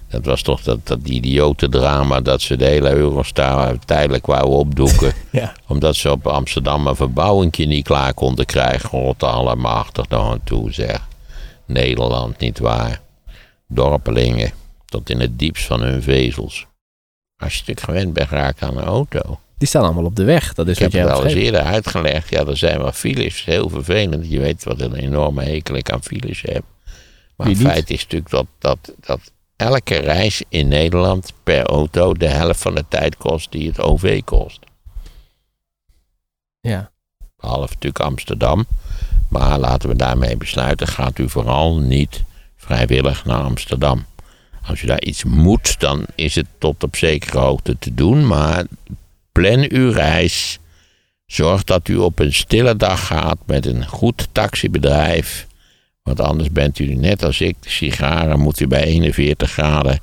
Dat was toch dat, dat idiote drama dat ze de hele Eurostar tijdelijk wouden opdoeken. Ja. Omdat ze op Amsterdam een verbouwingje niet klaar konden krijgen. God allemachtig nog aan toe zeg. Nederland, niet waar. Dorpelingen, tot in het diepst van hun vezels. Als je natuurlijk gewend bent geraakt aan een auto. Die staan allemaal op de weg. Dat is Ik heb wat jij het al eens eerder uitgelegd. Ja, er zijn wel files. Heel vervelend. Je weet wat een enorme hekel ik aan files heb. Maar het feit is natuurlijk dat, dat, dat elke reis in Nederland per auto de helft van de tijd kost die het OV kost. Ja. Behalve natuurlijk Amsterdam. Maar laten we daarmee besluiten. Gaat u vooral niet vrijwillig naar Amsterdam. Als u daar iets moet, dan is het tot op zekere hoogte te doen. Maar plan uw reis. Zorg dat u op een stille dag gaat met een goed taxibedrijf. Want anders bent u net als ik, de sigaren moet u bij 41 graden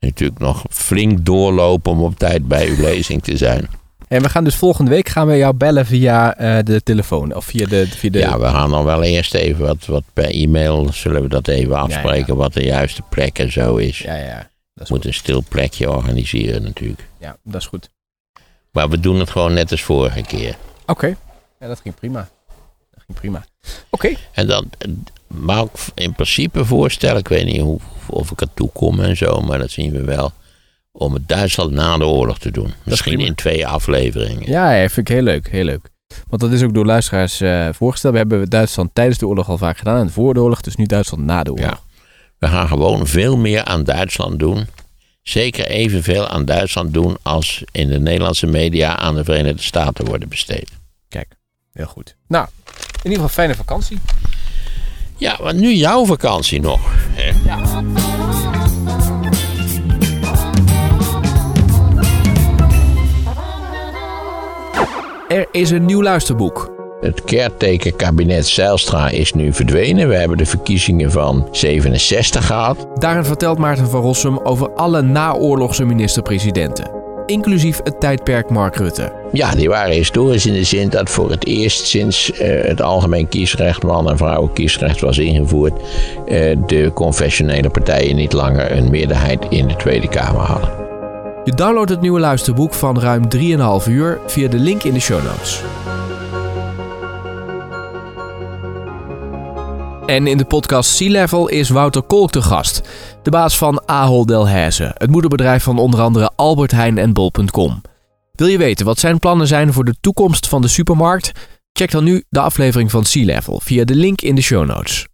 natuurlijk nog flink doorlopen om op tijd bij uw lezing te zijn. En we gaan dus volgende week gaan we jou bellen via eh, de telefoon. Of via de... Via de Ja, we gaan dan wel eerst even wat, wat per e-mail, zullen we dat even afspreken, wat de juiste plek en zo is. ja, ja. Dat is Moet goed. een stil plekje organiseren natuurlijk. Ja, dat is goed. Maar we doen het gewoon net als vorige keer. Oké. Ja, dat ging prima. Dat ging prima. Oké. En dan mag ik in principe voorstellen, ik weet niet hoe, of ik er toe kom en zo, maar dat zien we wel. Om het Duitsland na de oorlog te doen. Misschien in twee afleveringen. Ja, ja, vind ik heel leuk. Heel leuk. Want dat is ook door luisteraars eh, voorgesteld. We hebben Duitsland tijdens de oorlog al vaak gedaan. En voor de oorlog, dus nu Duitsland na de oorlog. Ja. We gaan gewoon veel meer aan Duitsland doen. Zeker evenveel aan Duitsland doen als in de Nederlandse media aan de Verenigde Staten worden besteed. Kijk, heel goed. Nou, in ieder geval fijne vakantie. Ja, maar nu jouw vakantie nog. hè? Er is een nieuw luisterboek. Het caretaker-kabinet Zijlstra is nu verdwenen. We hebben de verkiezingen van 67 gehad. Daarin vertelt Maarten van Rossum over alle naoorlogse minister-presidenten. inclusief het tijdperk Mark Rutte. Ja, die waren historisch in de zin dat voor het eerst sinds uh, het algemeen kiesrecht, man- en vrouwenkiesrecht was ingevoerd, uh, de confessionele partijen niet langer een meerderheid in de Tweede Kamer hadden. Je downloadt het nieuwe luisterboek van ruim 3,5 uur via de link in de show notes. En in de podcast Sea Level is Wouter Kolk te gast, de baas van Ahold Delhaize, het moederbedrijf van onder andere Albert Heijn en Bol.com. Wil je weten wat zijn plannen zijn voor de toekomst van de supermarkt? Check dan nu de aflevering van Sea Level via de link in de show notes.